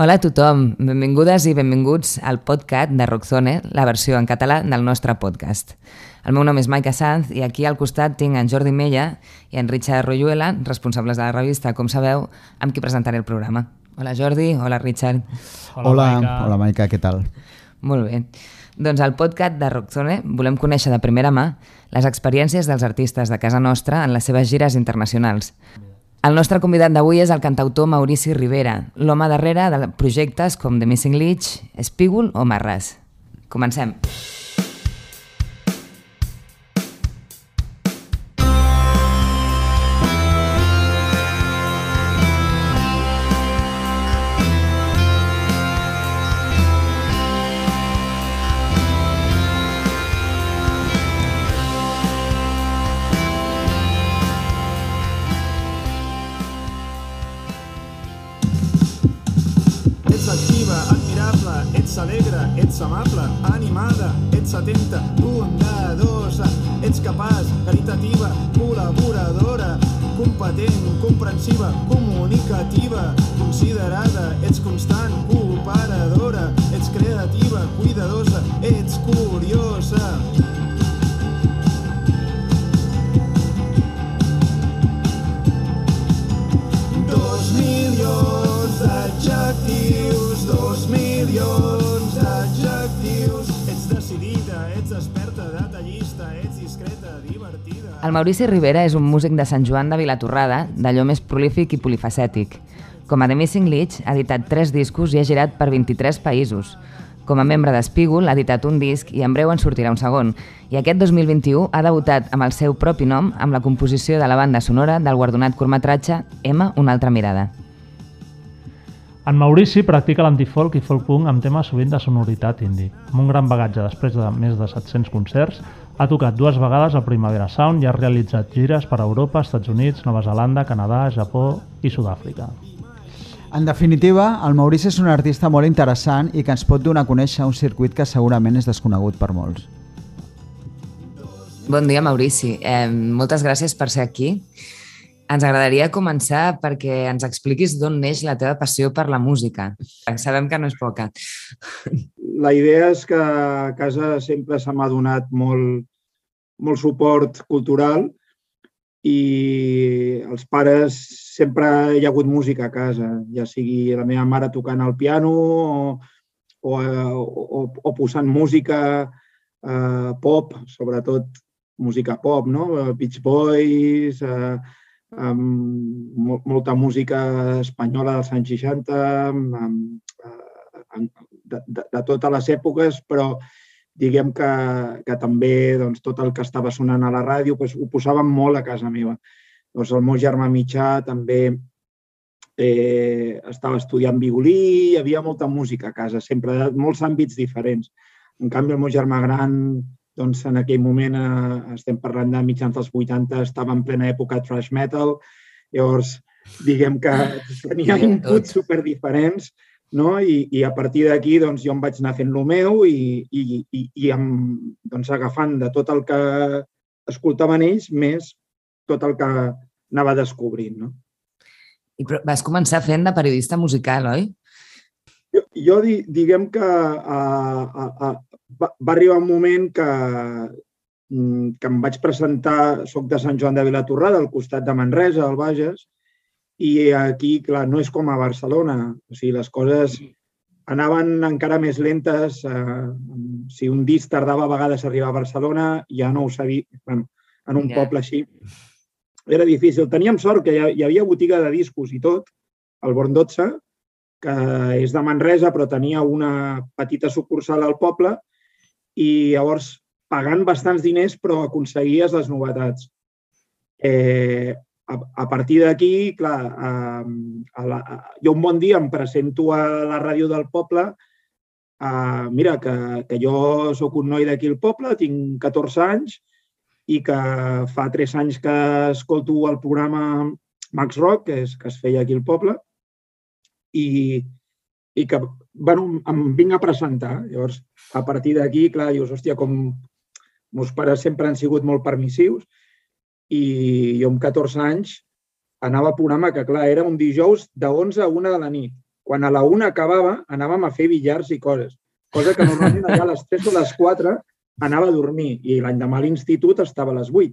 Hola a tothom, benvingudes i benvinguts al podcast de Rockzone, la versió en català del nostre podcast. El meu nom és Maica Sanz i aquí al costat tinc en Jordi Mella i en Richard Royuela, responsables de la revista, com sabeu, amb qui presentaré el programa. Hola Jordi, hola Richard. Hola, hola Maica. Hola Maica, què tal? Molt bé. Doncs al podcast de Rockzone volem conèixer de primera mà les experiències dels artistes de casa nostra en les seves gires internacionals. El nostre convidat d'avui és el cantautor Maurici Rivera, l'home darrere de projectes com The Missing Leech, Espígol o Marras. Comencem. Comencem. El Maurici Rivera és un músic de Sant Joan de Vilatorrada, d'allò més prolífic i polifacètic. Com a The Missing Leech, ha editat tres discos i ha girat per 23 països. Com a membre d'Espígol, ha editat un disc i en breu en sortirà un segon. I aquest 2021 ha debutat amb el seu propi nom amb la composició de la banda sonora del guardonat curtmetratge Emma, una altra mirada. En Maurici practica l'antifolk i folk punk amb temes sovint de sonoritat indie. Amb un gran bagatge després de més de 700 concerts, ha tocat dues vegades al Primavera Sound i ha realitzat gires per Europa, Estats Units, Nova Zelanda, Canadà, Japó i Sud-àfrica. En definitiva, el Maurici és un artista molt interessant i que ens pot donar a conèixer un circuit que segurament és desconegut per molts. Bon dia, Maurici. Eh, moltes gràcies per ser aquí. Ens agradaria començar perquè ens expliquis d'on neix la teva passió per la música. Sabem que no és poca. La idea és que a casa sempre se m'ha donat molt, molt suport cultural i els pares sempre hi ha hagut música a casa, ja sigui la meva mare tocant el piano o, o, o, o posant música eh, pop, sobretot música pop, no? Beach Boys, eh, amb molta música espanyola dels anys 60, amb, amb, amb, de, de, de totes les èpoques, però diguem que, que també doncs, tot el que estava sonant a la ràdio doncs, ho posàvem molt a casa meva. Doncs el meu germà mitjà també eh, estava estudiant violí, hi havia molta música a casa, sempre de molts àmbits diferents. En canvi, el meu germà gran, doncs, en aquell moment, eh, estem parlant de mitjans dels 80, estava en plena època trash metal, llavors, diguem que tenia inputs super diferents no? I, i a partir d'aquí doncs, jo em vaig anar fent el meu i, i, i, i em, doncs, agafant de tot el que escoltaven ells més tot el que anava descobrint. No? I vas començar fent de periodista musical, oi? Jo, jo diguem que a, a, a, va, va arribar un moment que, mm, que em vaig presentar, soc de Sant Joan de Vilatorrada, al costat de Manresa, al Bages, i aquí, clar, no és com a Barcelona. O sigui, les coses anaven encara més lentes. Eh, si un disc tardava a vegades a arribar a Barcelona, ja no ho sabia. Bueno, en un yeah. poble així era difícil. Teníem sort que hi havia botiga de discos i tot, al Born 12, que és de Manresa, però tenia una petita sucursal al poble i llavors pagant bastants diners però aconseguies les novetats. Eh, a, a partir d'aquí, clar, a, a la, a, jo un bon dia em presento a la ràdio del poble, a, mira, que, que jo sóc un noi d'aquí al poble, tinc 14 anys i que fa 3 anys que escolto el programa Max Rock, que, és, que es feia aquí al poble, i, i que bueno, em vinc a presentar. Llavors, a partir d'aquí, clar, dius, hòstia, com meus pares sempre han sigut molt permissius, i jo amb 14 anys anava al programa que, clar, era un dijous de 11 a 1 de la nit, quan a la una acabava, anàvem a fer billars i coses. Cosa que normalment allà a les 3 o les 4 anava a dormir i l'endemà a l'institut estava a les 8.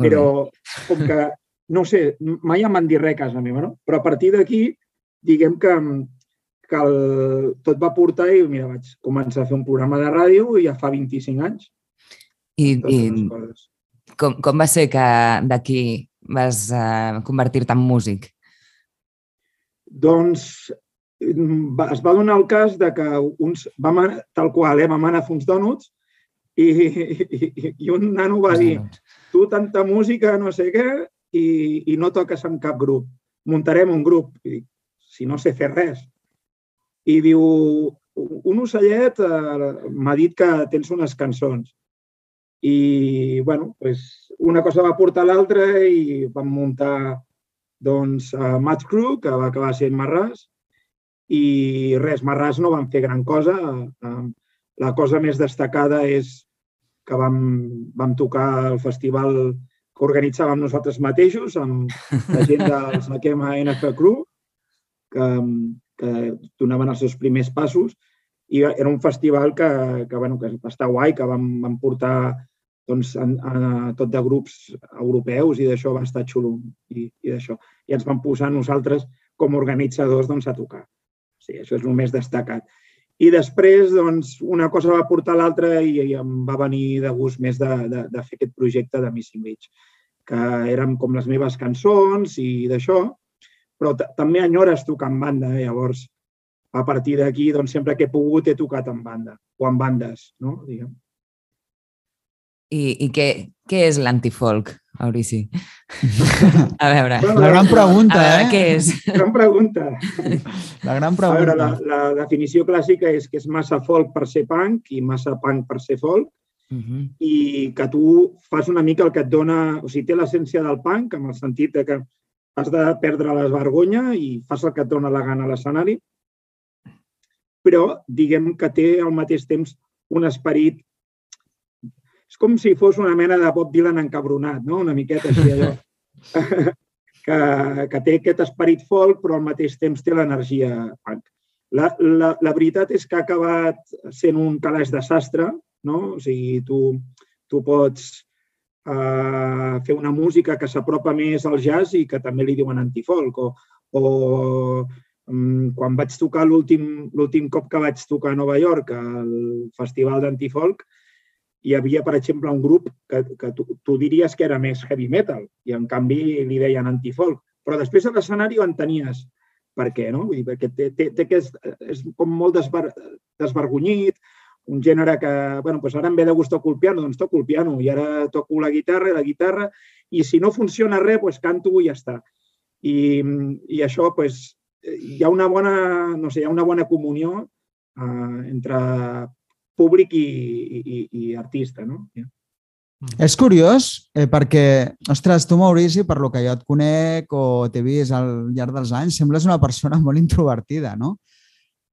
Però com que, no sé, mai em van dir res a casa meva, no? Però a partir d'aquí, diguem que, que el, tot va portar i, mira, vaig començar a fer un programa de ràdio i ja fa 25 anys. I, i com, com va ser que d'aquí vas uh, convertir-te en músic? Doncs va, es va donar el cas de que uns, vam, tal qual, eh, vam anar a uns dònuts i, i, i un nano va dir tu tanta música, no sé què, i, i no toques en cap grup. Muntarem un grup. I si no sé fer res. I diu, un ocellet eh, m'ha dit que tens unes cançons. I, bueno, pues, una cosa va portar l'altra i vam muntar doncs, a Match Crew, que va acabar sent Marràs, i res, Marràs no van fer gran cosa. Eh, la cosa més destacada és que vam, vam tocar el festival que organitzàvem nosaltres mateixos amb la gent del Saquema NF Crew, que, que donaven els seus primers passos i era un festival que, que, bueno, que estar guai, que vam, vam portar doncs, a, a, tot de grups europeus i d'això va estar xulo i, i d'això. I ens vam posar nosaltres com a organitzadors doncs, a tocar. Sí, això és el més destacat. I després, doncs, una cosa va portar l'altra i, i em va venir de gust més de, de, de fer aquest projecte de Missing Beach, que eren com les meves cançons i d'això, però també enyores tocar en banda, eh? llavors a partir d'aquí, doncs, sempre que he pogut he tocat en banda, o en bandes, no? Diguem. I, i què, què és l'antifolk, Maurici? A veure. La gran pregunta, a veure, eh? què és? Gran pregunta. La gran A veure, la, pregunta. la definició clàssica és que és massa folk per ser punk i massa punk per ser folk Uh -huh. i que tu fas una mica el que et dona... O sigui, té l'essència del punk, en el sentit de que has de perdre la vergonya i fas el que et dona la gana a l'escenari, però diguem que té al mateix temps un esperit és com si fos una mena de Bob Dylan encabronat, no? una miqueta així allò. que, que té aquest esperit folk, però al mateix temps té l'energia punk. La, la, la veritat és que ha acabat sent un calaix de sastre, no? O sigui, tu, tu pots uh, fer una música que s'apropa més al jazz i que també li diuen antifolk, o, o um, quan vaig tocar l'últim cop que vaig tocar a Nova York, al Festival d'Antifolk, hi havia, per exemple, un grup que, que tu, tu diries que era més heavy metal i, en canvi, li deien antifolk. Però després a l'escenari ho entenies per què, no? Vull dir, perquè té, té, té aquest, és com molt desver, desvergonyit, un gènere que, bueno, doncs ara em ve de gust tocar el piano, doncs toco el piano i ara toco la guitarra i la guitarra i si no funciona res, doncs canto i ja està. I, i això, doncs, hi ha una bona, no sé, hi ha una bona comunió eh, entre públic i, i, i artista, no? Yeah. És curiós, eh, perquè, ostres, tu, Maurici, per lo que jo et conec o t'he vist al llarg dels anys, sembles una persona molt introvertida, no?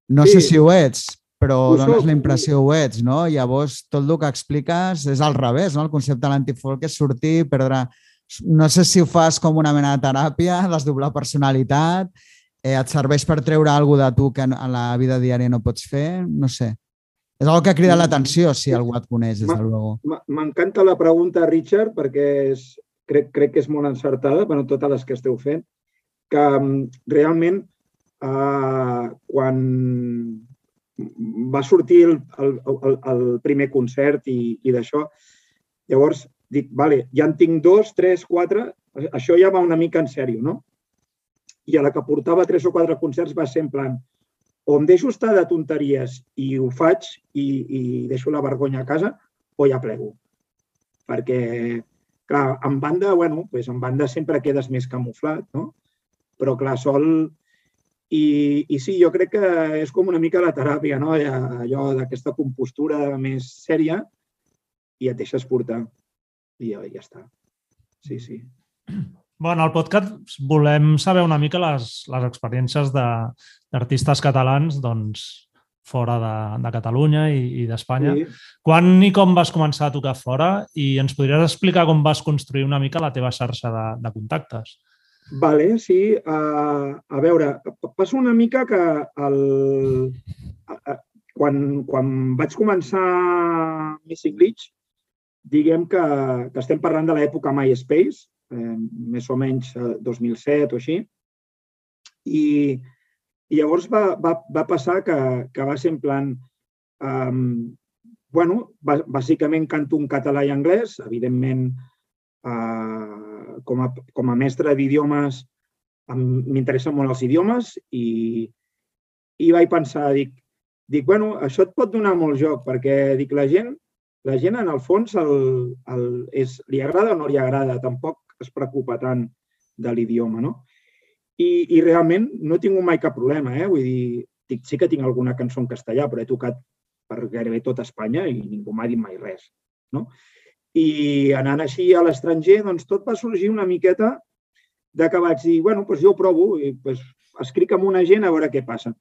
No Sí. sé si ho ets, però Ho dones la impressió ho ets, no? Llavors, tot el que expliques és al revés, no? El concepte de l'antifolk és sortir, perdre... No sé si ho fas com una mena de teràpia, desdoblar personalitat, eh, et serveix per treure alguna de tu que a la vida diària no pots fer, no sé. És algo que ha cridat l'atenció, si algú et coneix, des de luego. M'encanta la pregunta, Richard, perquè és, crec, crec que és molt encertada, bueno, totes les que esteu fent, que mm, realment eh, quan va sortir el, el, el, el primer concert i, i d'això, llavors dic, vale, ja en tinc dos, tres, quatre, això ja va una mica en sèrio, no? I a la que portava tres o quatre concerts va ser en plan, o em deixo estar de tonteries i ho faig i, i deixo la vergonya a casa, o ja plego. Perquè, clar, en banda, bueno, pues en banda sempre quedes més camuflat, no? Però, clar, sol... I, I sí, jo crec que és com una mica la teràpia, no? Allò d'aquesta compostura més sèria i et deixes portar. I ja, ja està. Sí, sí. Bueno, al podcast volem saber una mica les, les experiències de- d'artistes catalans doncs, fora de, de Catalunya i, i d'Espanya. Sí. Quan i com vas començar a tocar fora i ens podries explicar com vas construir una mica la teva xarxa de, de contactes? Vale, sí. Uh, a veure, passa una mica que el, uh, quan, quan vaig començar Missing Glitch, diguem que, que estem parlant de l'època MySpace, eh, més o menys 2007 o així, i, i llavors va, va, va passar que, que va ser en plan... Um, bueno, bàsicament canto un català i anglès, evidentment uh, com, a, com a mestre d'idiomes m'interessen molt els idiomes i, i vaig pensar, dic, dic, bueno, això et pot donar molt joc perquè dic, la gent la gent, en el fons, el, el, és, li agrada o no li agrada, tampoc es preocupa tant de l'idioma, no? I, I realment no he tingut mai cap problema, eh? Vull dir, dic, sí que tinc alguna cançó en castellà, però he tocat per gairebé tot Espanya i ningú m'ha dit mai res, no? I anant així a l'estranger, doncs tot va sorgir una miqueta de que vaig dir, bueno, doncs jo ho provo, i doncs escric amb una gent a veure què passa.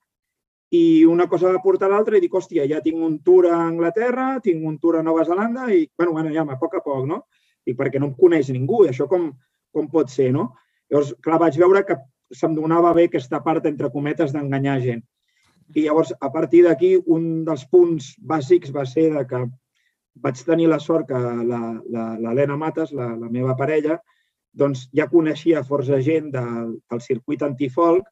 I una cosa va portar l'altra i dic, hòstia, ja tinc un tour a Anglaterra, tinc un tour a Nova Zelanda i, bueno, bueno ja, a poc a poc, no? I perquè no em coneix ningú, i això com, com pot ser, no? Llavors, clar, vaig veure que se'm donava bé aquesta part, entre cometes, d'enganyar gent. I llavors, a partir d'aquí, un dels punts bàsics va ser de que vaig tenir la sort que l'Helena Mates, la, la meva parella, doncs ja coneixia força gent del, del circuit antifolk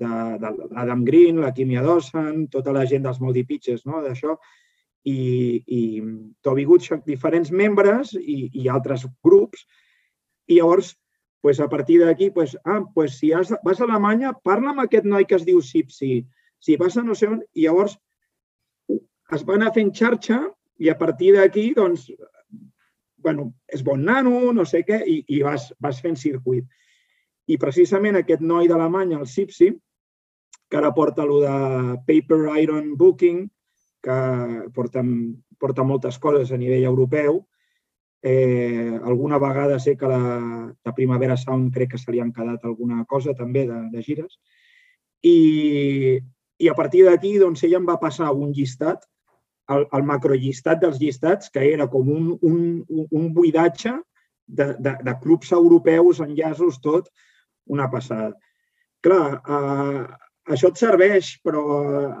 de, de l'Adam Green, la Kimia Dawson, tota la gent dels Moldy Pitches, no? d'això, i, i Toby Goodchuck, diferents membres i, i altres grups. I llavors, pues, a partir d'aquí, pues, ah, pues, si has, vas a Alemanya, parla amb aquest noi que es diu Sipsi. Si vas a no sé on, i llavors es va anar fent xarxa i a partir d'aquí, doncs, bueno, és bon nano, no sé què, i, i vas, vas fent circuit. I precisament aquest noi d'Alemanya, el Sipsi, que ara porta el de Paper Iron Booking, que porta, porta moltes coses a nivell europeu. Eh, alguna vegada sé que la, la Primavera Sound crec que se li han quedat alguna cosa també de, de gires. I, i a partir d'aquí doncs, ella em va passar un llistat, el, el macrollistat dels llistats, que era com un, un, un buidatge de, de, de clubs europeus, enllaços, tot, una passada. Clar, eh, això et serveix, però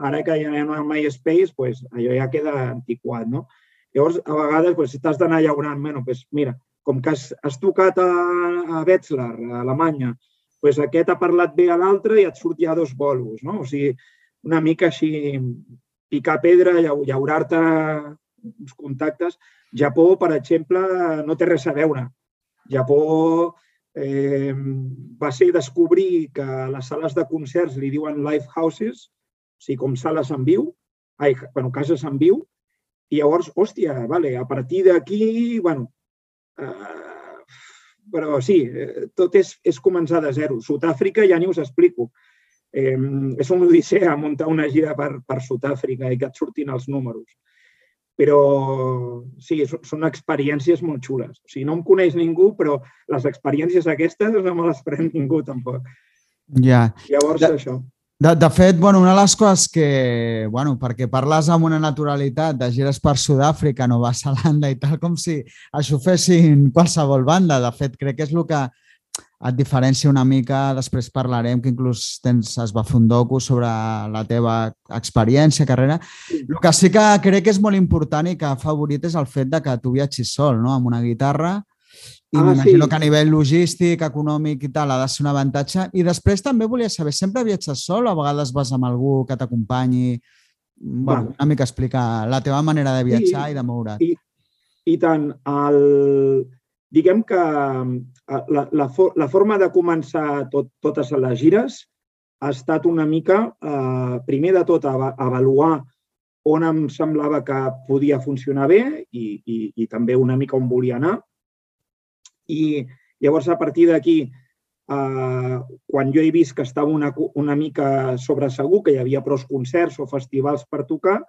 ara que ja anem a MySpace, pues, allò ja queda antiquat, no? Llavors, a vegades, pues, si t'has d'anar llaurant, bueno, pues, mira, com que has, has tocat a, a Wetzlar, a Alemanya, pues, aquest ha parlat bé a l'altre i et surt ja dos bolos, no? O sigui, una mica així, picar pedra, llaurar-te uns contactes. Japó, per exemple, no té res a veure. Japó eh, va ser descobrir que les sales de concerts li diuen live houses, o sigui, com sales en viu, ai, bueno, cases en viu, i llavors, hòstia, vale, a partir d'aquí, bueno, eh, però sí, eh, tot és, és començar de zero. Sud-àfrica ja ni us explico. Eh, és un odissea muntar una gira per, per Sud-àfrica i que et surtin els números però sí, són experiències molt xules. O sigui, no em coneix ningú, però les experiències aquestes no me les pren ningú tampoc. Ja. Llavors, de, això. De, de fet, bueno, una de les coses que, bueno, perquè parles amb una naturalitat de gires per Sud-àfrica, Nova Zelanda i tal, com si això fessin qualsevol banda. De fet, crec que és el que et diferència una mica, després parlarem, que inclús tens, es va fer un docu sobre la teva experiència, carrera. El que sí que crec que és molt important i que ha favorit és el fet de que tu viatgis sol, no?, amb una guitarra, i ah, m'imagino sí. que a nivell logístic, econòmic i tal ha de ser un avantatge. I després també volia saber, sempre viatges sol o a vegades vas amb algú que t'acompanyi? Bueno, una mica explicar la teva manera de viatjar i, i de moure't. I, I tant. El, diguem que eh, la, la, la forma de començar tot, totes les gires ha estat una mica, eh, primer de tot, avaluar on em semblava que podia funcionar bé i, i, i també una mica on volia anar. I llavors, a partir d'aquí, eh, quan jo he vist que estava una, una mica sobresegur, que hi havia prou concerts o festivals per tocar,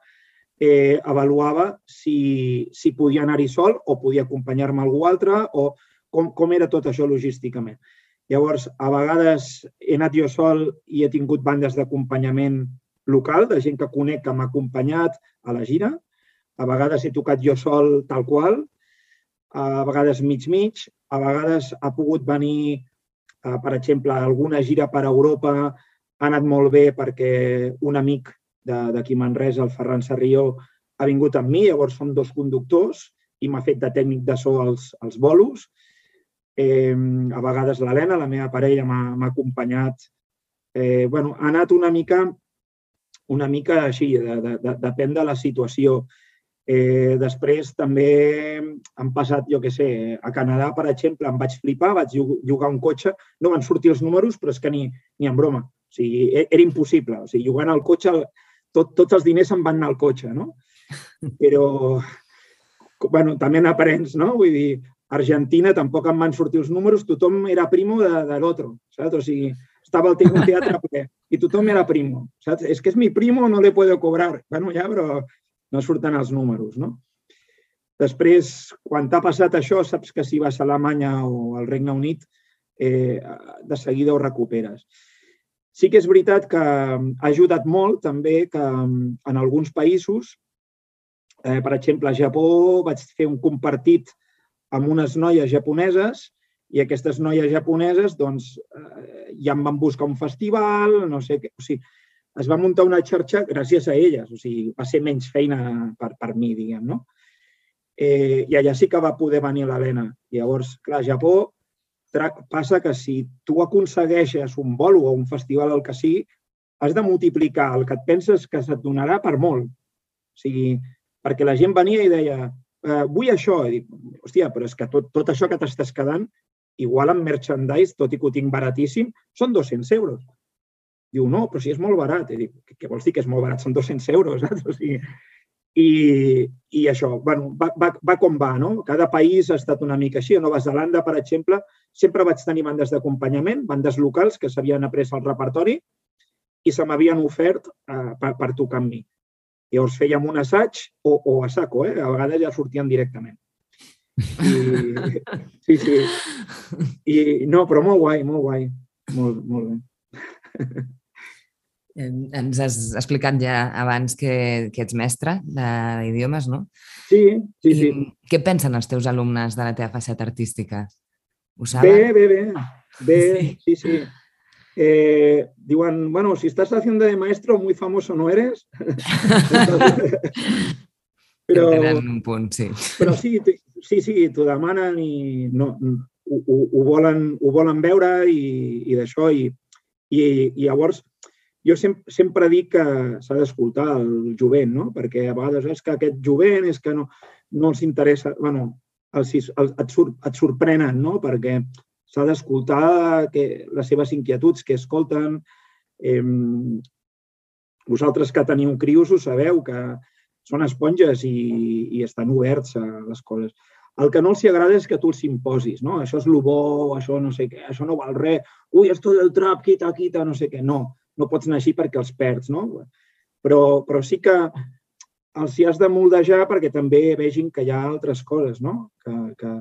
avaluava si, si podia anar-hi sol o podia acompanyar-me algú altre o com, com era tot això logísticament. Llavors, a vegades he anat jo sol i he tingut bandes d'acompanyament local, de gent que conec que m'ha acompanyat a la gira. A vegades he tocat jo sol tal qual, a vegades mig-mig, a vegades ha pogut venir Eh, per exemple, alguna gira per Europa ha anat molt bé perquè un amic d'aquí Manresa, el Ferran Sarrió, ha vingut amb mi, llavors som dos conductors i m'ha fet de tècnic de so als, als bolos. Eh, a vegades l'Helena, la meva parella, m'ha acompanyat. Eh, bueno, ha anat una mica una mica així, de, de, de, depèn de la situació. Eh, després també han passat, jo què sé, a Canadà, per exemple, em vaig flipar, vaig llogar un cotxe, no van sortir els números, però és que ni, ni en broma. O sigui, e, era impossible. O sigui, jugant al cotxe, tot, tots els diners se'n van anar al cotxe, no? Però, bueno, també n'aprens, no? Vull dir, Argentina tampoc em van sortir els números, tothom era primo de, de l'altre, saps? O sigui, estava al teatre ple i tothom era primo, saps? És que és mi primo, no le puedo cobrar. Bueno, ja, però no surten els números, no? Després, quan t'ha passat això, saps que si vas a Alemanya o al Regne Unit, eh, de seguida ho recuperes. Sí que és veritat que ha ajudat molt també que en alguns països, eh, per exemple, a Japó vaig fer un compartit amb unes noies japoneses i aquestes noies japoneses doncs, eh, ja em van buscar un festival, no sé què. O sigui, es va muntar una xarxa gràcies a elles, o sigui, va ser menys feina per, per mi, diguem, no? Eh, I allà sí que va poder venir l'Helena. Llavors, clar, a Japó passa que si tu aconsegueixes un vol o un festival el que sigui, has de multiplicar el que et penses que se't donarà per molt. O sigui, perquè la gent venia i deia, eh, vull això. I dic, hòstia, però és que tot, tot això que t'estàs quedant, igual amb merchandise, tot i que ho tinc baratíssim, són 200 euros. Diu, no, però si és molt barat. I dic, què vols dir que és molt barat? Són 200 euros. O sigui, i, I això, bueno, va, va, va com va, no? Cada país ha estat una mica així. A Nova Zelanda, per exemple, sempre vaig tenir bandes d'acompanyament, bandes locals que s'havien après al repertori i se m'havien ofert eh, per, per tocar amb mi. Llavors fèiem un assaig o, o a saco, eh? a vegades ja sortien directament. I, sí, sí. I, no, però molt guai, molt guai. Molt, molt bé. Ens has explicat ja abans que, que ets mestre d'idiomes, no? Sí, sí, sí. I què pensen els teus alumnes de la teva faceta artística? Ho saben? Bé, bé, bé. Bé, sí, sí. sí. Eh, diuen, bueno, si estás haciendo de maestro, muy famoso no eres. però, tenen un punt, sí. Però sí, sí, sí, t'ho demanen i no, ho, ho, ho, volen, ho volen veure i, i d'això. I, i, I llavors jo sempre, sempre dic que s'ha d'escoltar el jovent, no? perquè a vegades és que aquest jovent és que no, no els interessa, bueno, els, els, et, sur, et sorprenen, no? perquè s'ha d'escoltar les seves inquietuds que escolten. Eh, vosaltres que teniu crios ho sabeu, que són esponges i, i estan oberts a les coses. El que no els agrada és que tu els imposis, no? Això és el bo, això no sé què, això no val res. Ui, esto del trap, quita, quita, no sé què. No, no pots anar així perquè els perds, no? Però, però sí que els hi has de moldejar perquè també vegin que hi ha altres coses, no? Que, que,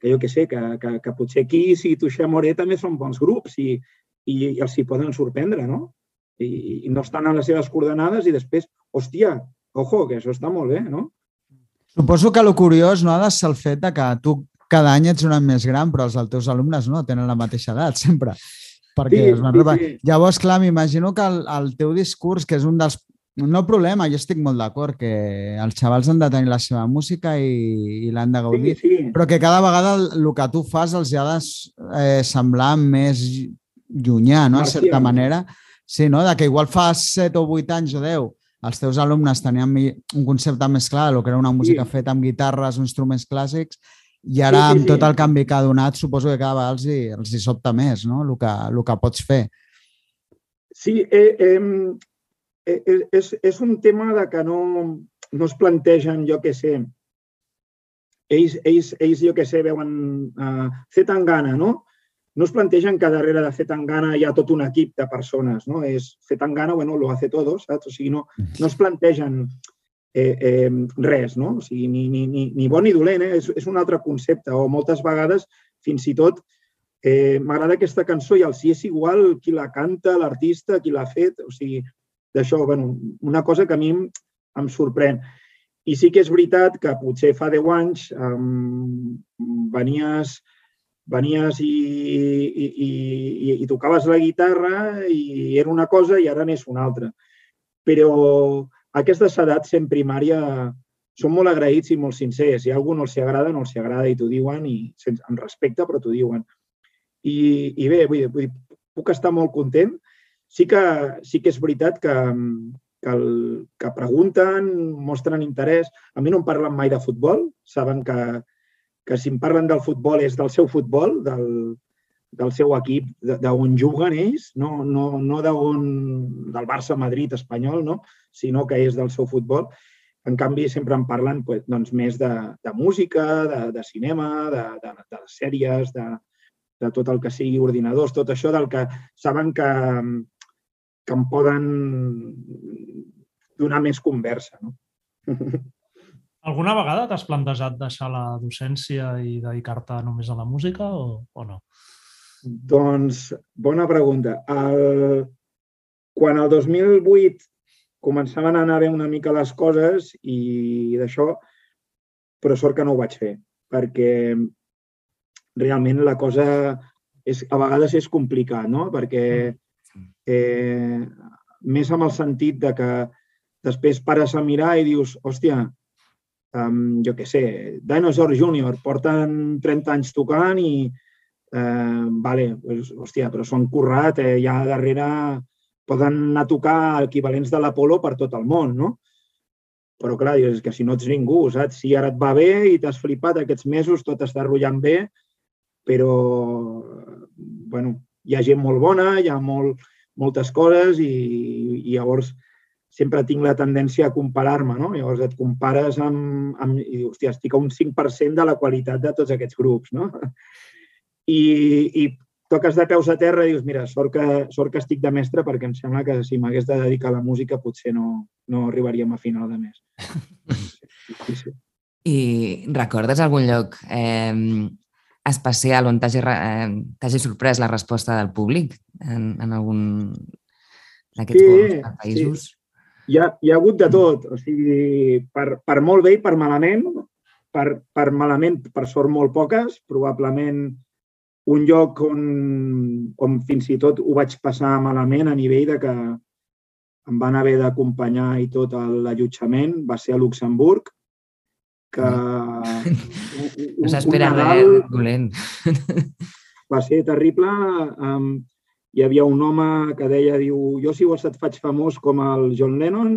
que jo què sé, que, que, que potser aquí, si Tuixer Moré també són bons grups i, i, i els hi poden sorprendre, no? I, I no estan a les seves coordenades i després, hòstia, ojo, que això està molt bé, no? Suposo que el curiós no ha de ser el fet de que tu cada any ets un any més gran, però els teus alumnes no tenen la mateixa edat, sempre perquè sí, es van sí, sí. Llavors, clar, m'imagino que el, el teu discurs, que és un dels... No problema, jo estic molt d'acord que els xavals han de tenir la seva música i, i l'han de gaudir, sí, sí. però que cada vegada el, el que tu fas els ha de eh, semblar més llunyà, no? En certa manera. Sí, no? De que igual fa 7 o 8 anys o 10 els teus alumnes tenien un concepte més clar del que era una música sí. feta amb guitarres o instruments clàssics i ara, sí, sí, amb tot el canvi que ha donat, suposo que cada vegada els hi, els hi sobta més no? el, que, el que pots fer. Sí, eh, eh, eh, és, és un tema de que no, no es plantegen, jo què sé, ells, ells, ells jo què sé, veuen uh, Zetangana, no? No es plantegen que darrere de Zetangana hi ha tot un equip de persones, no? És Zetangana, bueno, lo hace todo, saps? O sigui, no, no es plantegen eh, eh, res, no? O sigui, ni, ni, ni, ni bon ni dolent, eh? és, és un altre concepte. O moltes vegades, fins i tot, eh, m'agrada aquesta cançó i el si és igual qui la canta, l'artista, qui l'ha fet, o sigui, d'això, bueno, una cosa que a mi em, em sorprèn. I sí que és veritat que potser fa 10 anys um, venies venies i, i, i, i tocaves la guitarra i era una cosa i ara n'és una altra. Però aquestes edats en primària són molt agraïts i molt sincers. Si a algú no els agrada, no els agrada i t'ho diuen i sense, amb respecte, però t'ho diuen. I, I bé, vull dir, vull dir, puc estar molt content. Sí que, sí que és veritat que, que, el, que pregunten, mostren interès. A mi no em parlen mai de futbol. Saben que, que si em parlen del futbol és del seu futbol, del, del seu equip, d'on juguen ells, no, no, no d'on, del Barça, Madrid, Espanyol, no? sinó que és del seu futbol. En canvi, sempre en parlen doncs, més de, de música, de, de cinema, de, de, de sèries, de, de tot el que sigui ordinadors, tot això del que saben que, que em poden donar més conversa. No? Alguna vegada t'has plantejat deixar la docència i dedicar-te només a la música o, o no? Doncs, bona pregunta. El... Quan el 2008 començaven a anar bé una mica les coses i d'això, però sort que no ho vaig fer, perquè realment la cosa és, a vegades és complicat, no? Perquè eh, més amb el sentit de que després pares a mirar i dius, hòstia, um, jo què sé, Dinosaur Junior, porten 30 anys tocant i, eh, vale, pues, hòstia, però s'ho han currat, eh, ja darrere poden anar a tocar equivalents de l'Apolo per tot el món, no? Però clar, és que si no ets ningú, saps? Si ara et va bé i t'has flipat aquests mesos, tot està rotllant bé, però, bueno, hi ha gent molt bona, hi ha molt, moltes coses i, i llavors sempre tinc la tendència a comparar-me, no? Llavors et compares amb, amb i dius, hòstia, estic a un 5% de la qualitat de tots aquests grups, no? I, i toques de peus a terra i dius, mira, sort que, sort que estic de mestre perquè em sembla que si m'hagués de dedicar a la música potser no, no arribaríem a final de mes. Sí, sí. I recordes algun lloc eh, especial on t'hagi eh, sorprès la resposta del públic en, en algun d'aquests sí, països? Sí hi ha, hi ha hagut de tot, o sigui, per, per molt bé i per malament, per, per malament, per sort molt poques, probablement un lloc on, on fins i tot ho vaig passar malament a nivell de que em van haver d'acompanyar i tot l'allotjament, va ser a Luxemburg, que... no s'espera res dolent. Va ser terrible. Um, hi havia un home que deia, diu, jo si vols et faig famós com el John Lennon,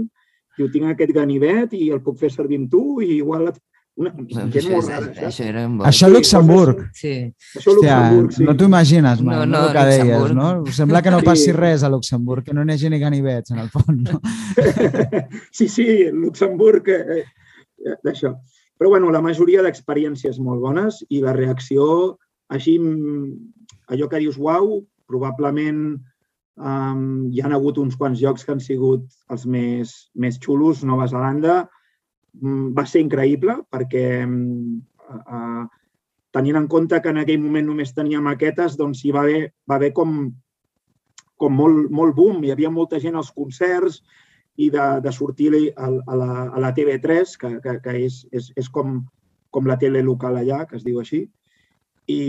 diu, tinc aquest ganivet i el puc fer servir amb tu i igual et... Una, no, això, molt rara, això, això, era un això a Luxemburg. Sí. Això a Luxemburg, sí. No t'ho imagines, man, no, no, el que deies, no? Sembla que no passi sí. res a Luxemburg, que no n'hi hagi ni ganivets, en el fons, no? sí, sí, Luxemburg, eh, eh, d'això. Però, bueno, la majoria d'experiències molt bones i la reacció, així, allò que dius, uau, probablement um, hi han hagut uns quants jocs que han sigut els més, més xulos. Nova Zelanda va ser increïble perquè uh, tenint en compte que en aquell moment només tenia maquetes, doncs hi va haver, va haver com, com molt, molt boom. Hi havia molta gent als concerts i de, de sortir a, a, la, a la TV3, que, que, que és, és, és com, com la tele local allà, que es diu així, i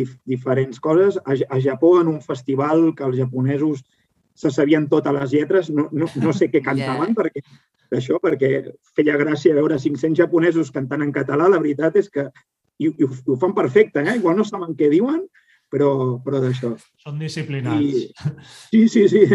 dif diferents coses. A, a Japó, en un festival que els japonesos se sabien totes les lletres, no, no, no sé què cantaven, yeah. perquè d'això, perquè feia gràcia veure 500 japonesos cantant en català, la veritat és que i, i ho, ho fan perfecte, eh? igual no saben què diuen, però, però d'això. Són disciplinats. I, sí, sí, sí.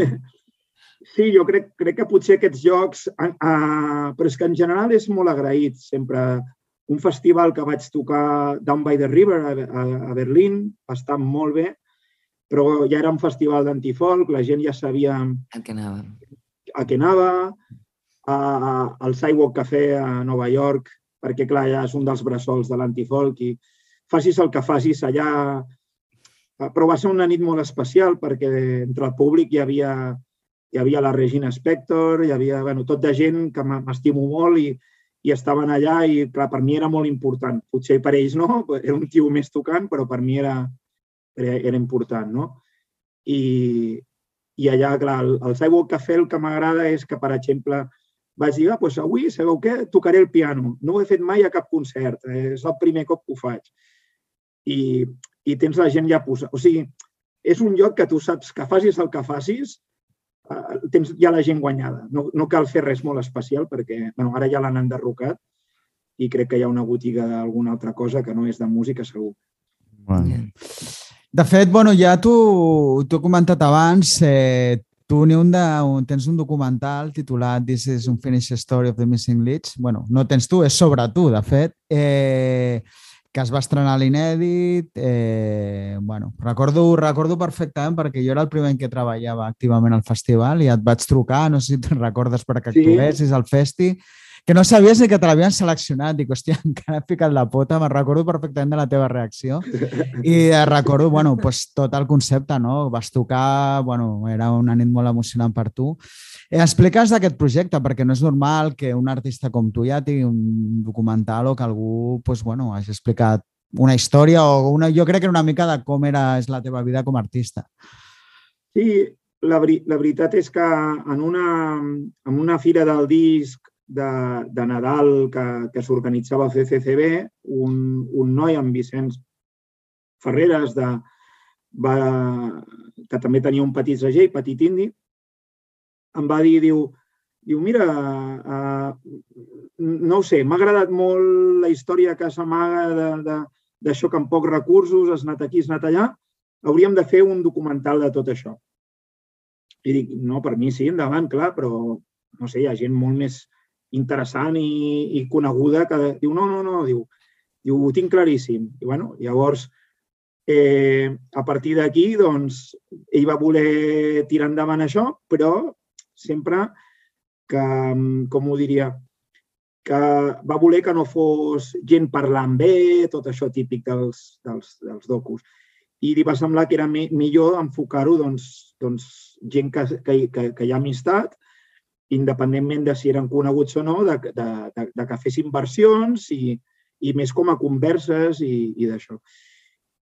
Sí, jo crec, crec que potser aquests jocs, uh, però és que en general és molt agraït sempre un festival que vaig tocar Down by the River a, a, a Berlín, va estar molt bé, però ja era un festival d'antifolk, la gent ja sabia a què anava, a què anava a, a, al Sidewalk Café a Nova York, perquè clar, ja és un dels bressols de l'antifolk i facis el que facis allà. Però va ser una nit molt especial perquè entre el públic hi havia, hi havia la Regina Spector, hi havia bueno, tot de gent que m'estimo molt i, i estaven allà i, clar, per mi era molt important. Potser per ells no, era un tio més tocant, però per mi era, era, era important, no? I, i allà, clar, el, el Sidewalk Café el que m'agrada és que, per exemple, vaig dir, ah, doncs avui, sabeu què? Tocaré el piano. No ho he fet mai a cap concert, eh? és el primer cop que ho faig. I, i tens la gent ja posada. O sigui, és un lloc que tu saps que facis el que facis, eh, tens ja la gent guanyada. No, no cal fer res molt especial perquè bueno, ara ja l'han enderrocat i crec que hi ha una botiga d'alguna altra cosa que no és de música, segur. Bueno. De fet, bueno, ja t'ho he comentat abans, eh, tu ni un de, un, tens un documental titulat This is un Finished Story of the Missing Leads. bueno, no tens tu, és sobre tu, de fet. Eh, que es va estrenar l'inèdit. Eh, bueno, recordo, recordo perfectament perquè jo era el primer que treballava activament al festival i et vaig trucar, no sé si te'n recordes perquè sí. actuessis al festi, que no sabies ni que te l'havien seleccionat. Dic, hòstia, encara he ficat la pota, me'n recordo perfectament de la teva reacció. I recordo, bueno, pues, tot el concepte, no? Vas tocar, bueno, era una nit molt emocionant per tu. Eh, expliques d'aquest projecte, perquè no és normal que un artista com tu ja tingui un documental o que algú pues, bueno, hagi explicat una història o una, jo crec que una mica de com era és la teva vida com a artista. Sí, la, la veritat és que en una, en una fira del disc de, de Nadal que, que s'organitzava a CCCB, un, un noi amb Vicenç Ferreres, de, va, que també tenia un petit segell, petit indi, em va dir, diu, diu mira, uh, no ho sé, m'ha agradat molt la història que s'amaga d'això que amb pocs recursos has anat aquí, has anat allà, hauríem de fer un documental de tot això. I dic, no, per mi sí, endavant, clar, però no sé, hi ha gent molt més interessant i, i coneguda que diu, no, no, no, diu, diu ho tinc claríssim. I bueno, llavors, eh, a partir d'aquí, doncs, ell va voler tirar endavant això, però sempre que, mm, com ho diria, que va voler que no fos gent parlant bé, tot això típic dels, dels, dels docus. I li va semblar que era mi, millor enfocar-ho doncs, doncs, gent que, que, que, que hi ha amistat, independentment de si eren coneguts o no, de, de, de, de que fessin versions i, i més com a converses i, i d'això.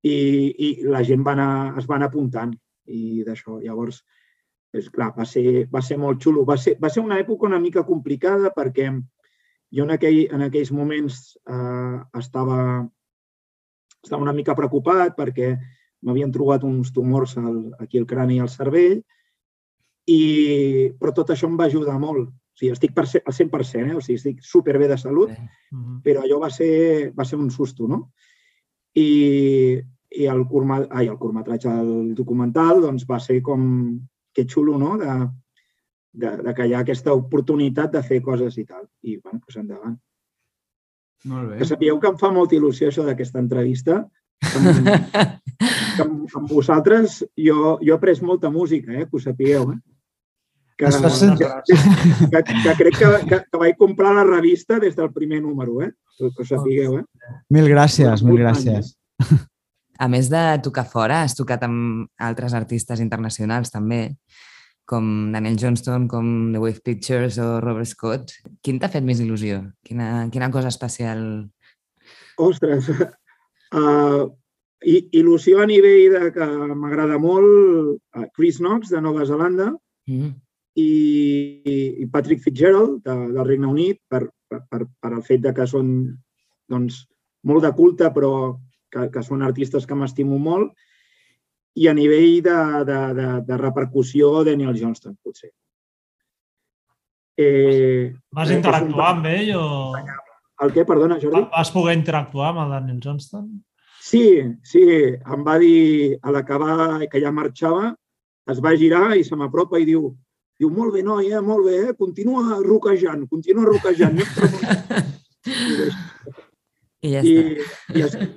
I, I la gent va anar, es van apuntant i d'això. Llavors, és clar, va ser, va ser molt xulo. Va ser, va ser una època una mica complicada perquè jo en, aquell, en aquells moments eh, estava, estava una mica preocupat perquè m'havien trobat uns tumors al, aquí al crani i al cervell, i, però tot això em va ajudar molt. O sigui, estic per, al 100%, eh? o sigui, estic superbé de salut, mm -hmm. però allò va ser, va ser un susto, no? I, i el, curma, ai, el curtmetratge, el documental, doncs va ser com, que xulo, no?, de, de, de que hi ha aquesta oportunitat de fer coses i tal. I, bueno, doncs endavant. Molt bé. Que sabíeu que em fa molta il·lusió això d'aquesta entrevista. Amb, amb, amb vosaltres jo, jo he après molta música, eh, que ho sapigueu. Eh? Que, que, que, que crec que, que, que vaig comprar la revista des del primer número, eh? Que ho sapigueu, eh? Mil gràcies, mil gràcies. A més de tocar fora, has tocat amb altres artistes internacionals també, com Daniel Johnston, com The Wave Pictures o Robert Scott. Quin t'ha fet més il·lusió? Quina, quina cosa especial? Ostres, uh, il·lusió a nivell de que m'agrada molt uh, Chris Knox, de Nova Zelanda, mm. I, i Patrick Fitzgerald, de, del Regne Unit, per, per, per, el fet de que són doncs, molt de culte, però que, que són artistes que m'estimo molt, i a nivell de, de, de, de repercussió, Daniel Johnston, potser. Eh, Vas interactuar un... amb ell o... El què, perdona, Jordi? Vas poder interactuar amb el Daniel Johnston? Sí, sí, em va dir a l'acabar que ja marxava, es va girar i se m'apropa i diu, diu, molt bé, noi, eh, molt bé, eh? continua roquejant, continua roquejant. I, I ja I, I,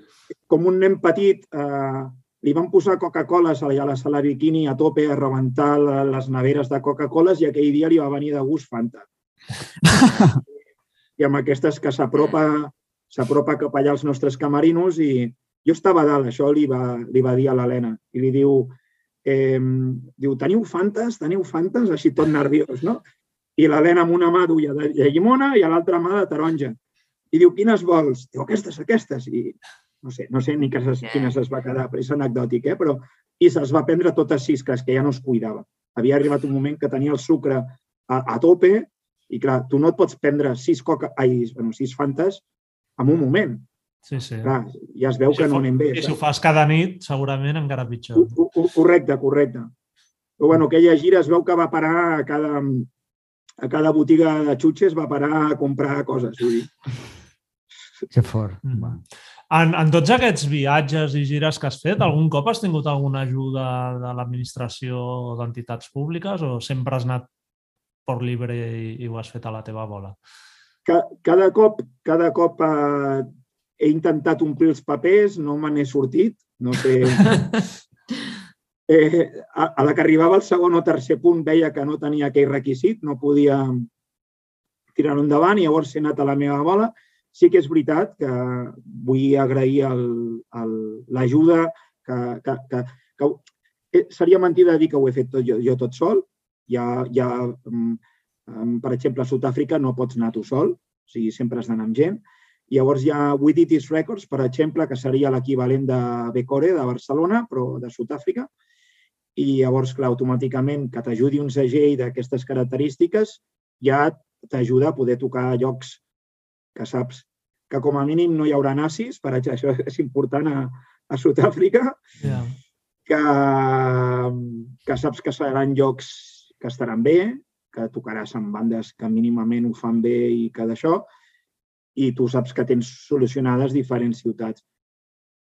com un nen petit, eh, li van posar Coca-Coles a la sala bikini a tope a rebentar les neveres de Coca-Coles i aquell dia li va venir de gust Fanta. I amb aquestes que s'apropa s'apropa cap allà als nostres camarinos i jo estava a dalt, això li va, li va dir a l'Helena i li diu, eh, diu, teniu fantes, teniu fantes, així tot nerviós, no? I l'Helena amb una mà duia de llimona i a l'altra mà de taronja. I diu, quines vols? Diu, aquestes, aquestes. I no sé, no sé ni que ses, quines es va quedar, però és anecdòtic, eh? però i se'ls va prendre totes sis, que és que ja no es cuidava. Havia arribat un moment que tenia el sucre a, a tope i, clar, tu no et pots prendre sis, coca, ai, bueno, sis fantes en un moment. Sí, sí. Clar, ja es veu I si que no anem bé. I si ho fas cada nit, segurament encara pitjor. Co- co- Correcte, correcte. Però bueno, aquella gira es veu que va parar a cada, a cada botiga de xutxes va parar a comprar coses. Vull dir. Que fort. Mm. Va. En, en tots aquests viatges i gires que has fet, algun cop has tingut alguna ajuda de l'administració o d'entitats públiques o sempre has anat per libre i, i ho has fet a la teva bola? Ca- Cada cop, cada cop eh, he intentat omplir els papers, no me n'he sortit. No sé... Eh, a, a la que arribava al segon o tercer punt veia que no tenia aquell requisit, no podia tirar-ho endavant i llavors he anat a la meva bola. Sí que és veritat que vull agrair l'ajuda que, que, que, que eh, seria mentida dir que ho he fet tot jo, jo tot sol. Ja, ja, mm, em, per exemple, a Sud-àfrica no pots anar tu sol, o sigui, sempre has d'anar amb gent. Llavors hi ha We Did This Records, per exemple, que seria l'equivalent de Becore, de Barcelona, però de Sud-àfrica. I llavors, clar, automàticament que t'ajudi un segell d'aquestes característiques ja t'ajuda a poder tocar llocs que saps que com a mínim no hi haurà nazis, per això és important a, a Sud-àfrica, Ja. que, que saps que seran llocs que estaran bé, que tocaràs amb bandes que mínimament ho fan bé i que d'això, i tu saps que tens solucionades diferents ciutats.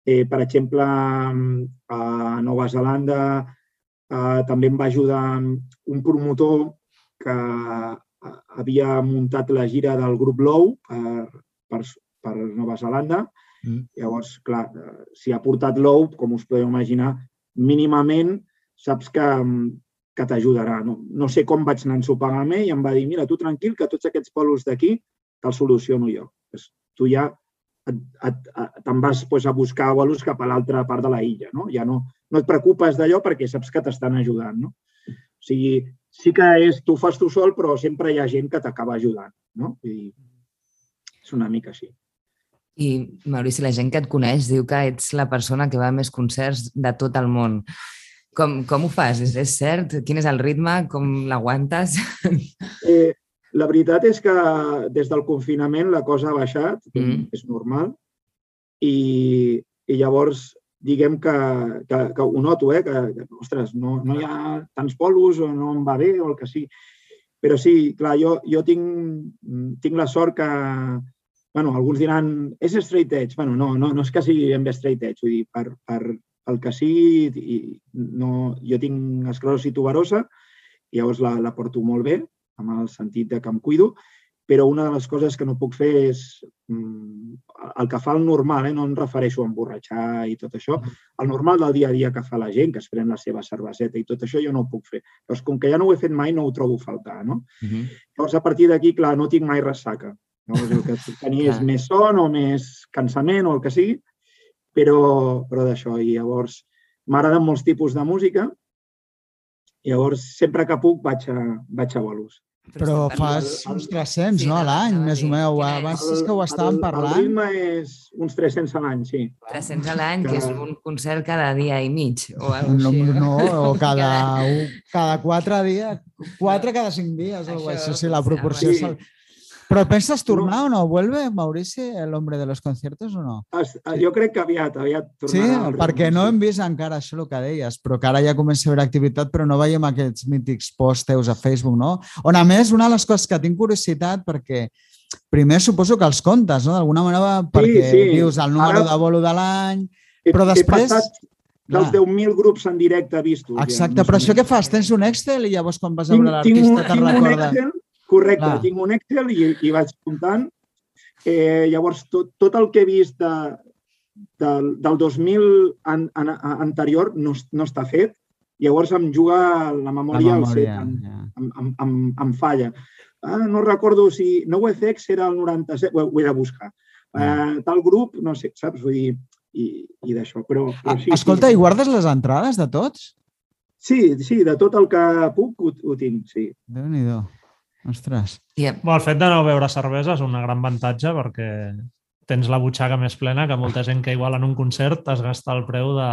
Eh, per exemple, a Nova Zelanda eh, també em va ajudar un promotor que eh, havia muntat la gira del grup Low per, per, per Nova Zelanda. Mm. Llavors, clar, eh, si ha portat Low, com us podeu imaginar, mínimament saps que, que t'ajudarà. No, no sé com vaig anar a ensopar-me i em va dir, mira, tu tranquil, que tots aquests polos d'aquí te'ls soluciono jo. Pues, tu ja te'n vas pues, a buscar vols cap a l'altra part de la illa. No? Ja no, no et preocupes d'allò perquè saps que t'estan ajudant. No? O sigui, sí que és, tu fas tu sol, però sempre hi ha gent que t'acaba ajudant. No? Dir, és una mica així. I, Maurici, la gent que et coneix diu que ets la persona que va a més concerts de tot el món. Com, com ho fas? És, és cert? Quin és el ritme? Com l'aguantes? Eh, la veritat és que des del confinament la cosa ha baixat, Mm. és normal, i, i llavors diguem que, que, que ho noto, eh? que, que ostres, no, no hi ha tants polos o no em va bé o el que sigui. Però sí, clar, jo, jo tinc, tinc la sort que, bueno, alguns diran, és straight edge. Bueno, no, no, no és que sigui ben bé straight edge, vull dir, per, per el que sigui, i no, jo tinc esclerosi tuberosa i llavors la, la porto molt bé, amb el sentit de que em cuido, però una de les coses que no puc fer és mm, el que fa el normal, eh? no em refereixo a emborratxar i tot això, el normal del dia a dia que fa la gent, que es pren la seva cerveseta i tot això jo no ho puc fer. Llavors, com que ja no ho he fet mai, no ho trobo a faltar. No? Uh -huh. Llavors, a partir d'aquí, clar, no tinc mai ressaca. Llavors, el que puc tenir és més son o més cansament o el que sigui, però, però d'això. I llavors, m'agraden molts tipus de música, llavors, sempre que puc, vaig a, vaig a bolos. Però fas el- uns 300, Sí, no, a l'any, a més o menys. Abans és? és que ho estàvem el, El parlant. ritme és uns 300 a l'any, sí. 300 a l'any, que és un concert cada dia i mig. O alguna No, així, no, o cada, Cada- quatre dies, quatre cada cinc dies, o alguna cosa així, la sí, proporció. algo és el- Però penses tornar o no? ¿Vuelve Maurici, el hombre de los conciertos o no? Es, Jo crec que aviat, aviat Sí, tornarà. al perquè no sí. hem vist encara això el que deies, però que ara ja comença a haver activitat, però no veiem aquests mítics posts teus a Facebook, no? On, a més, una de les coses que tinc curiositat, perquè primer suposo que els comptes, no? D'alguna manera, perquè sí. dius el número Ara- de bolo de l'any... He- però he després- passat dels Clar. 10.000 grups en directe vistos. Exacte, ja, però això què fas? Tens un Excel i llavors quan vas a veure l'artista te'n tinc un recorda? Excel, correcte, Clar. tinc un Excel i, i vaig comptant. Eh, llavors, tot, tot el que he vist de, del, del 2000 an, an, anterior no, no està fet. Llavors em juga la La memòria, al memòria. set, em, ja. em, em, em, em falla. Ah, no recordo si NoFX era el 97, ho, ho he de buscar. Uh, tal grup, no sé, saps? Vull dir, i, i d'això. Però, però sí, Ah, Escolta, sí. i guardes les entrades de tots? Sí, sí, de tot el que puc ho, ho tinc, sí. Déu-n'hi-do. Ostres. I, Bueno, el fet de no beure cervesa és un gran avantatge perquè tens la butxaca més plena que molta gent que igual en un concert es gasta el preu de,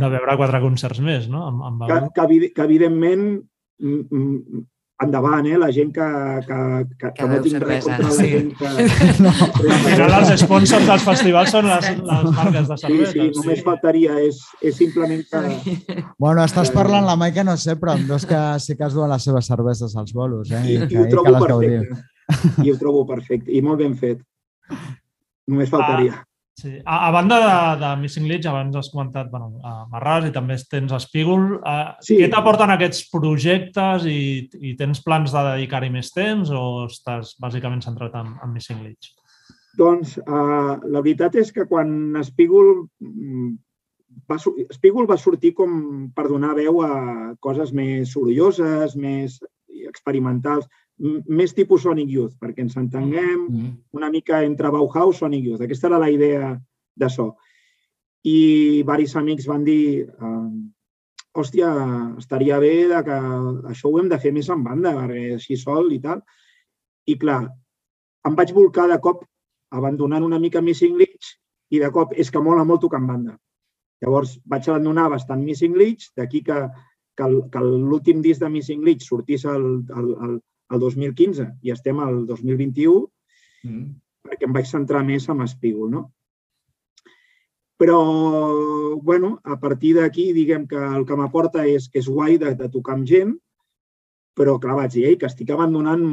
de beure quatre concerts més, no? Amb, amb Que, que, que evidentment mm, mm, endavant, eh? la gent que, que, que, que no tinc res contra la sí. gent que... No. Al final els sponsors dels festivals són les, les marques de Sí, cervesa. sí, només faltaria, és, és simplement que... Bueno, estàs parlant la Maica, no sé, però amb dos que sí que es duen les seves cerveses als bolos, eh? I, que, ho i que trobo gaudiu. perfecte. I ho trobo perfecte. I molt ben fet. Només faltaria. Sí. A, a banda de, de Missing Leach, abans has comentat bueno, a Marràs i també tens Espígol. Uh, Sí. Què t'aporten aquests projectes i, i tens plans de dedicar-hi més temps o estàs bàsicament centrat en, en Missing Leach? Doncs uh, la veritat és que quan Espígol mm, va, Espígol va sortir com per donar veu a coses més sorolloses, més experimentals, més tipus Sonic Youth, perquè ens entenguem Mm. una mica entre Bauhaus Sonic Youth. Aquesta era la idea de so. I varis amics van dir eh, hòstia, estaria bé de que això ho hem de fer més en banda, perquè així sol i tal. I clar, em vaig volcar de cop abandonant una mica Missing Leach i de cop és que mola molt tocar en banda. Llavors vaig abandonar bastant Missing Leach, d'aquí que, que, l'últim disc de Missing Leach sortís el, el, el, el 2015 i estem al 2021 Mm. perquè em vaig centrar més en Espígol, no? Però, bueno, a partir d'aquí, diguem que el que m'aporta és que és guai de, de tocar amb gent, però, clar, vaig dir, ei, que estic abandonant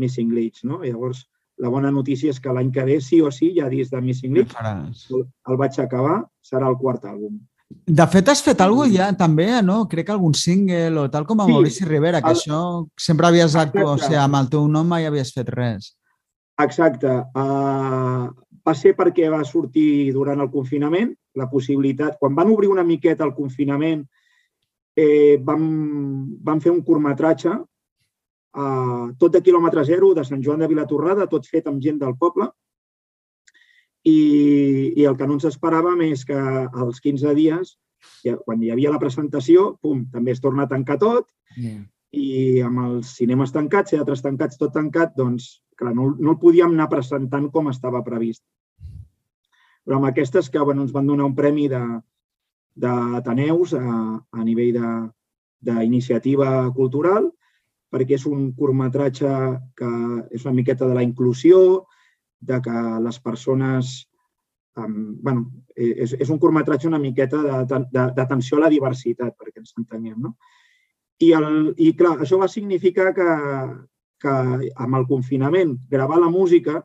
Missing Leach, no? Llavors, la bona notícia és que l'any que ve, sí o sí, ha disc de Missing faràs? el, el vaig acabar, serà el quart àlbum. De fet, has fet alguna ja també, no? Crec que algun single o tal com a Sí. Maurici Rivera, que El- això sempre havies actuat, o Exacte. sigui, amb el teu nom mai havies fet res. Exacte. Uh, va ser perquè va sortir durant el confinament la possibilitat, quan van obrir una miqueta el confinament, eh, vam, vam fer un curtmetratge, uh, tot de quilòmetre zero, de Sant Joan de Vilatorrada, tot fet amb gent del poble, i, i el que no ens esperàvem és que als 15 dies, ja, quan hi havia la presentació, pum, també es torna a tancar tot, Yeah. i amb els cinemes tancats, teatres tancats, tot tancat, doncs, clar, no, no el podíem anar presentant com estava previst. Però amb aquestes que bueno, ens van donar un premi de- d'Ateneus a, a nivell d'iniciativa cultural, perquè és un curtmetratge que és una miqueta de la inclusió, de que les persones... Um, bueno, és, és un curtmetratge una miqueta d'atenció a la diversitat, perquè ens entenguem, no? I, el, I clar, això va significar que, que amb el confinament, gravar la música,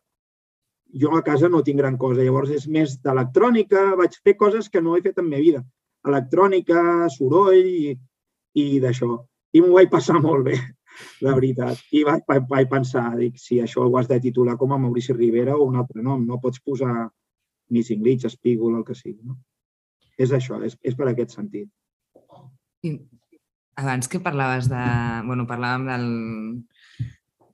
jo a casa no tinc gran cosa. Llavors és més d'electrònica, vaig fer coses que no he fet en meva vida. Electrònica, soroll i, i d'això. I m'ho vaig passar molt bé, la veritat. I vaig, vaig, vaig pensar, dic, si això ho has de titular com a Maurici Rivera o un altre nom, no pots posar Missing Leach, Espígol, el que sigui. No? És això, és, és per aquest sentit. I abans que parlaves de... Bueno, parlàvem del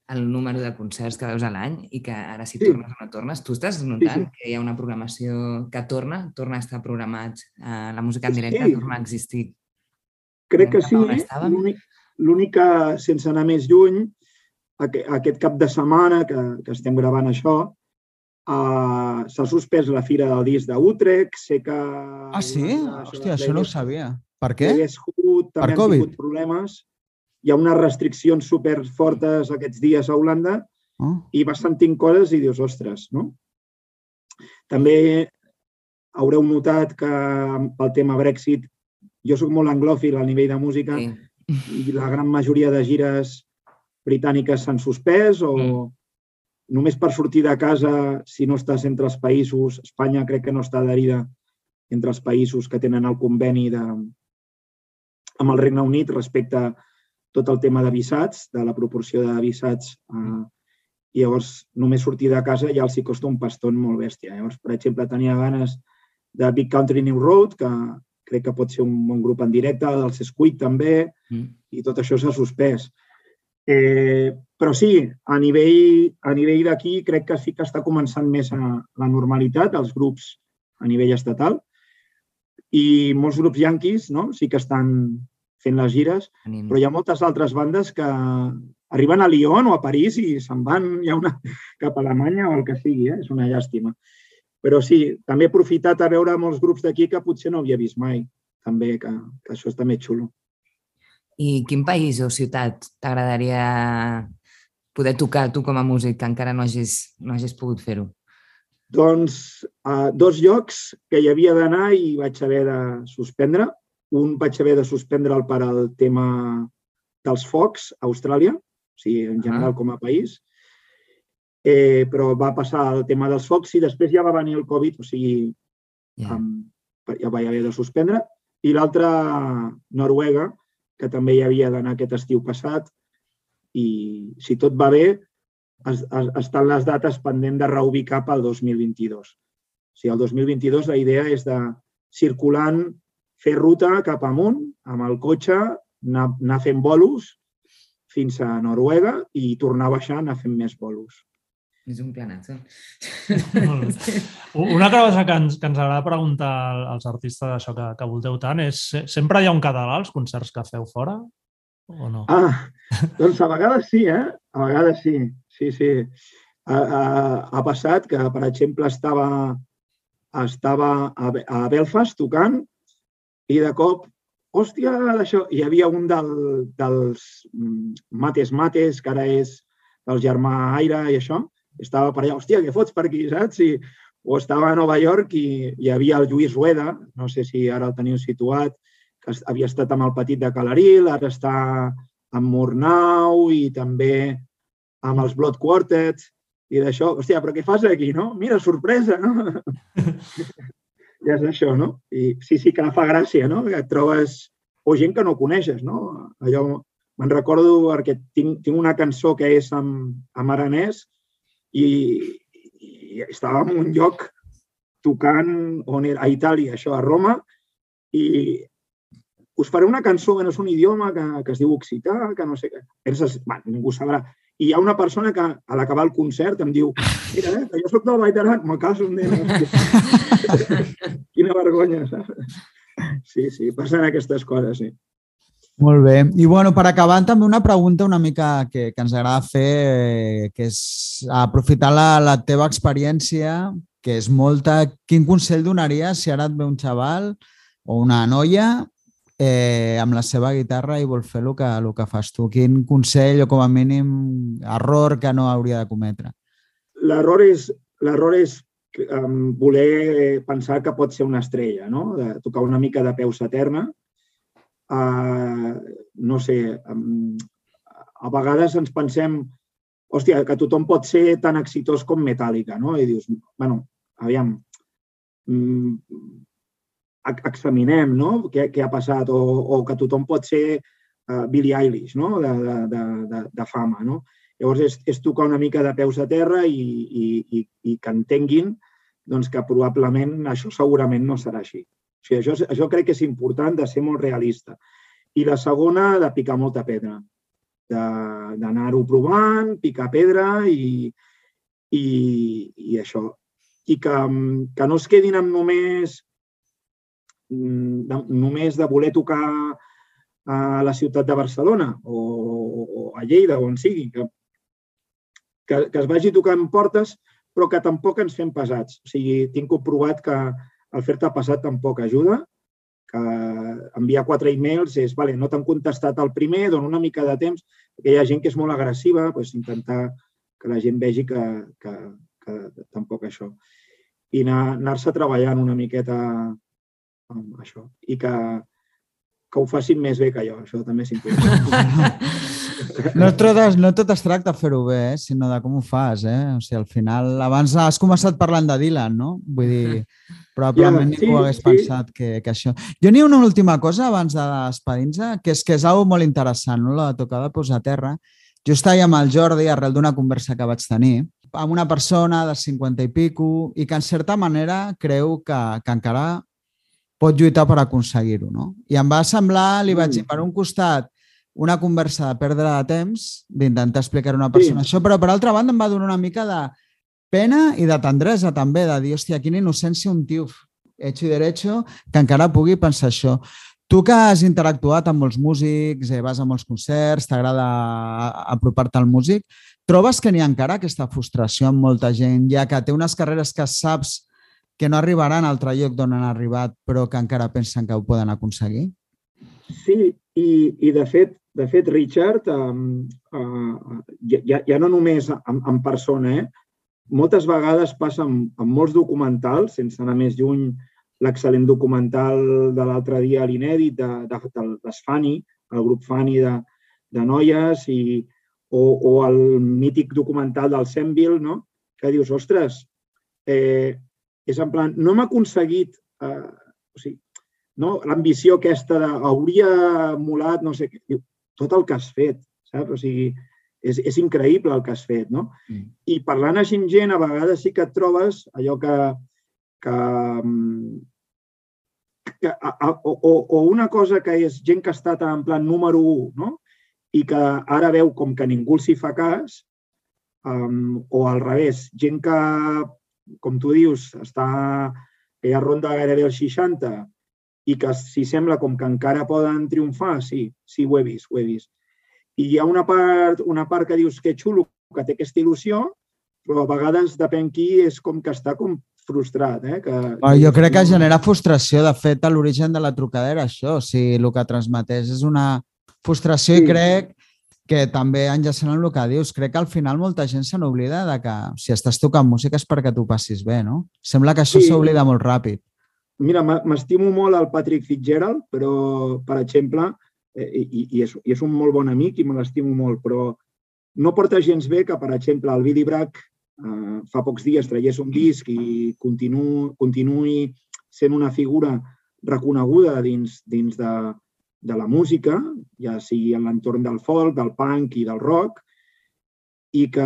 el número de concerts que veus a l'any i que ara si Sí. tornes o no tornes, tu estàs notant sí. que hi ha una programació que torna, torna a estar programat, eh, la música en directe Sí. torna a existir. Crec que sí. estàvem? L'únic- que, sense anar més lluny, aqu- aquest cap de setmana que, que estem gravant això, uh, s'ha suspès la fira del disc d'Utrecht, sé que... Ah, sí? Hòstia, això no ho sabia. Per què? Hood Per també han Covid? tingut problemes. Hi ha unes restriccions super fortes aquests dies a Holanda Oh. i vas sentint coses i dius, ostres, no? També haureu notat que pel tema Brexit jo sóc molt anglòfil a nivell de música Sí. I la gran majoria de gires britàniques s'han suspès o Mm. només per sortir de casa, si no estàs entre els països, Espanya crec que no està adherida entre els països que tenen el conveni de, amb el Regne Unit respecte a tot el tema de visats, de la proporció de visats. Eh, I llavors, només sortir de casa ja els hi costa un paston molt bèstia. Llavors, per exemple, tenia ganes de Big Country New Road, que crec que pot ser un bon grup en directe, dels Squid també, Mm. i tot això s'ha suspès. Eh, però sí, a nivell, a nivell d'aquí crec que sí que està començant més a la normalitat, els grups a nivell estatal, i molts grups yanquis no? sí que estan fent les gires, Tenim. però hi ha moltes altres bandes que arriben a Lyon o a París i se'n van ja una, cap a Alemanya o el que sigui, eh? és una llàstima. Però sí, també he aprofitat a veure molts grups d'aquí que potser no havia vist mai, també, que, que això és també xulo. I quin país o ciutat t'agradaria poder tocar tu com a músic que encara no hagis, no hagis pogut fer-ho? Doncs a dos llocs que hi havia d'anar i vaig haver de suspendre. Un vaig haver de suspendre'l per al tema dels focs a Austràlia, o sigui, en general com a país, eh, però va passar el tema dels focs i després ja va venir el Covid, o sigui, yeah. um, ja vaig haver de suspendre. I l'altre, Noruega, que també hi havia d'anar aquest estiu passat, i si tot va bé, es, es, estan les dates pendent de reubicar pel 2022. O sigui, el 2022 la idea és de circulant, fer ruta cap amunt amb el cotxe, anar, anar fent bolos fins a Noruega i tornar a baixar, anar fent més bolos. És un planazo. Una cosa que ens, que ens agrada preguntar als artistes d'això que, que volteu tant és sempre hi ha un català als concerts que feu fora o no? Ah, doncs a vegades sí, eh? A vegades sí, sí, sí. Ha, ha, ha passat que, per exemple, estava, estava a, a Belfast tocant i de cop, hòstia, d'això, hi havia un del, dels Mates Mates, que ara és del germà Aire i això, estava per allà, hòstia, què fots per aquí, saps? I, o estava a Nova York i hi havia el Lluís Rueda, no sé si ara el teniu situat, que havia estat amb el petit de Calaril, ara està amb Murnau i també amb els Blood Quartet i d'això, hòstia, però què fas aquí, no? Mira, sorpresa, no? ja és això, no? I sí, sí que fa gràcia, no? Que et trobes o gent que no coneixes, no? Allò, me'n recordo perquè tinc, tinc una cançó que és amb, amb aranès i, i estava en un lloc tocant on era, a Itàlia, això, a Roma, i us faré una cançó que no és un idioma, que, que es diu occità, que no sé què. Penses, bueno, ningú sabrà. I hi ha una persona que, a l'acabar el concert, em diu mira, eh, que jo soc del Vall d'Aran, me caso en Quina vergonya, saps? Sí, sí, passen aquestes coses, sí. Molt bé. I bueno, per acabar també una pregunta una mica que, que ens agrada fer, que és aprofitar la, la teva experiència, que és molta... Quin consell donaries si ara et ve un xaval o una noia eh, amb la seva guitarra i vol fer el que, el que fas tu? Quin consell o com a mínim error que no hauria de cometre? L'error és, és um, voler pensar que pot ser una estrella, no? de tocar una mica de peus a terra eh, no sé, a vegades ens pensem hòstia, que tothom pot ser tan exitós com Metallica, no? I dius, bueno, aviam, mm, examinem no? què, què ha passat, o, o que tothom pot ser uh, Billie Eilish, no? de, de, de, de fama. No? Llavors, és, és tocar una mica de peus a terra i, i, i, i que entenguin doncs, que probablement això segurament no serà així. O sigui, això, això crec que és important de ser molt realista. I la segona, de picar molta pedra, d'anar-ho provant, picar pedra i, i, i això. I que, que no es quedin amb només, de, només de voler tocar a la ciutat de Barcelona o, o a Lleida, on sigui, que, que, que es vagi tocant portes, però que tampoc ens fem pesats. O sigui, tinc comprovat que el fer-te passat tampoc ajuda, que enviar quatre e-mails és, vale, no t'han contestat el primer, dona una mica de temps, perquè hi ha gent que és molt agressiva, doncs intentar que la gent vegi que, que, que tampoc això. I anar-se anar treballant una miqueta amb això. I que, que ho facin més bé que jo, això també és important. No tot, no tot es tracta de fer-ho bé, eh? sinó de com ho fas. Eh? O sigui, al final, abans has començat parlant de Dylan, no? Vull dir, probablement ja, sí, ningú hagués sí. pensat que, que això... Jo n'hi ha una última cosa abans de despedir-nos, que és que és una molt interessant, no? la tocada posar a terra. Jo estava amb el Jordi arrel d'una conversa que vaig tenir amb una persona de 50 i pico i que en certa manera creu que, que encara pot lluitar per aconseguir-ho. No? I em va semblar, li vaig dir, mm. per un costat, una conversa de perdre de temps, d'intentar explicar a una persona sí. això, però per altra banda em va donar una mica de pena i de tendresa també, de dir, hòstia, quina innocència un tio hecho i derecho que encara pugui pensar això. Tu que has interactuat amb molts músics, eh, vas a molts concerts, t'agrada apropar-te al músic, trobes que n'hi ha encara aquesta frustració amb molta gent, ja que té unes carreres que saps que no arribaran al altre lloc d'on han arribat, però que encara pensen que ho poden aconseguir? Sí, I, i de fet, de fet, Richard, um, uh, ja, ja no només en, en persona, eh? moltes vegades passa amb, amb molts documentals, sense anar més lluny, l'excel·lent documental de l'altre dia, l'inèdit, de, de, de, d'Esfani, el grup Fani de, de noies, i, o, o el mític documental del Semville, no? que dius, ostres, eh, és en plan, no hem aconseguit, eh, o sigui, no? l'ambició aquesta de hauria molat, no sé què, tot el que has fet, saps? O sigui, és, és increïble el que has fet, no? Mm. I parlant així amb gent, a vegades sí que et trobes allò que, que, que a, a, o, o una cosa que és gent que ha estat en plan número 1, no? i que ara veu com que ningú s'hi fa cas, um, o al revés, gent que, com tu dius, està, que ja ronda gairebé els 60 i que s'hi sembla com que encara poden triomfar, sí, sí, ho he vist, ho he vist. I hi ha una part, una part que dius que xulo, que té aquesta il·lusió, però a vegades depèn qui és com que està com frustrat. Eh? Que, oh, jo crec que genera frustració. De fet, a l'origen de la trucada era això. O sigui, el que transmetés és una frustració sí. i crec que també enllaçant amb el que dius, crec que al final molta gent se n'oblida de que si estàs tocant música és perquè tu passis bé, no? Sembla que això s'oblida sí. molt ràpid. Mira, m'estimo molt el Patrick Fitzgerald, però, per exemple, eh, i, i, és, i és un molt bon amic i me l'estimo molt, però no porta gens bé que, per exemple, el Billy Bragg eh, fa pocs dies traiés un disc i continu, continuï sent una figura reconeguda dins, dins de, de la música, ja sigui en l'entorn del folk, del punk i del rock, i que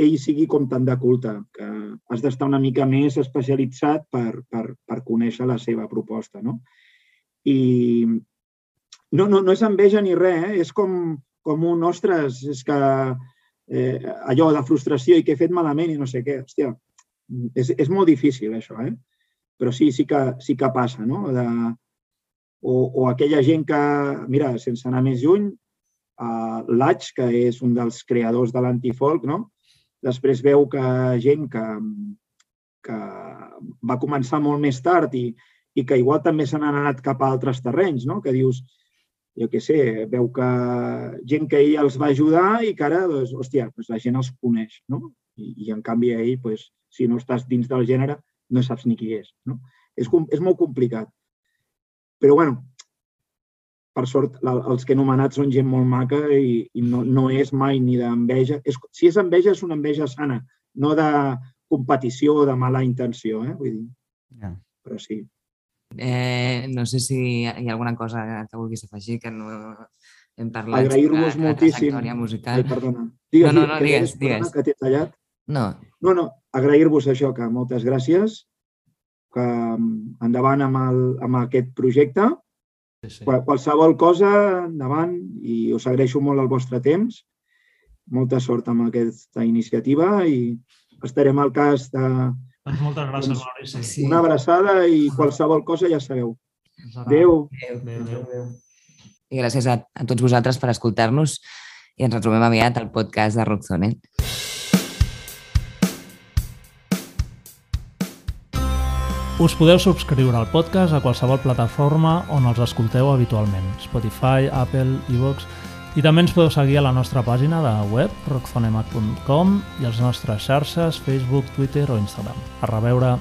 ell sigui com tant de culte, que has d'estar una mica més especialitzat per, per, per conèixer la seva proposta. No? I no, no, no és enveja ni res, eh? és com, com un, ostres, és que eh, allò de frustració i que he fet malament i no sé què. Hòstia, és, és molt difícil això, eh? Però sí, sí que, sí que passa, no? De, o, o aquella gent que, mira, sense anar més lluny, uh, l'Ach, que és un dels creadors de l'antifolk, no? després veu que gent que, que va començar molt més tard i, i que igual també se n'han anat cap a altres terrenys, no? que dius, jo què sé, veu que gent que ell els va ajudar i que ara, doncs, hòstia, doncs la gent els coneix, no? I, i en canvi ell, doncs, si no estàs dins del gènere, no saps ni qui és, no? És, és molt complicat. Però, bueno, per sort, la, els que he nomenat són gent molt maca i, i no, no és mai ni d'enveja. És, si és enveja, és una enveja sana, no de competició o de mala intenció, eh? Vull dir, ja. però sí. Eh, no sé si hi ha alguna cosa que vulguis afegir que no hem parlat Agrair-vos moltíssim. musical. Ai, perdona. Digues, no, no, no, digues, digues. Que t'he tallat. No. No, no, agrair-vos això, que moltes gràcies, que mm, endavant amb, el, amb aquest projecte. Sí, sí. Qualsevol cosa, endavant, i us agraeixo molt el vostre temps. Molta sort amb aquesta iniciativa i estarem al cas de, moltes gràcies, doncs, Maurici. Sí. Una abraçada i qualsevol cosa ja sabeu. Adéu. Adéu. Adéu. Adéu. I gràcies a, a tots vosaltres per escoltar-nos i ens retrobem aviat al podcast de Rockzone. Us podeu subscriure al podcast a qualsevol plataforma on els escolteu habitualment. Spotify, Apple, iVoox... I també ens podeu seguir a la nostra pàgina de web, rockfonemac.com i als nostres xarxes, Facebook, Twitter o Instagram. A reveure!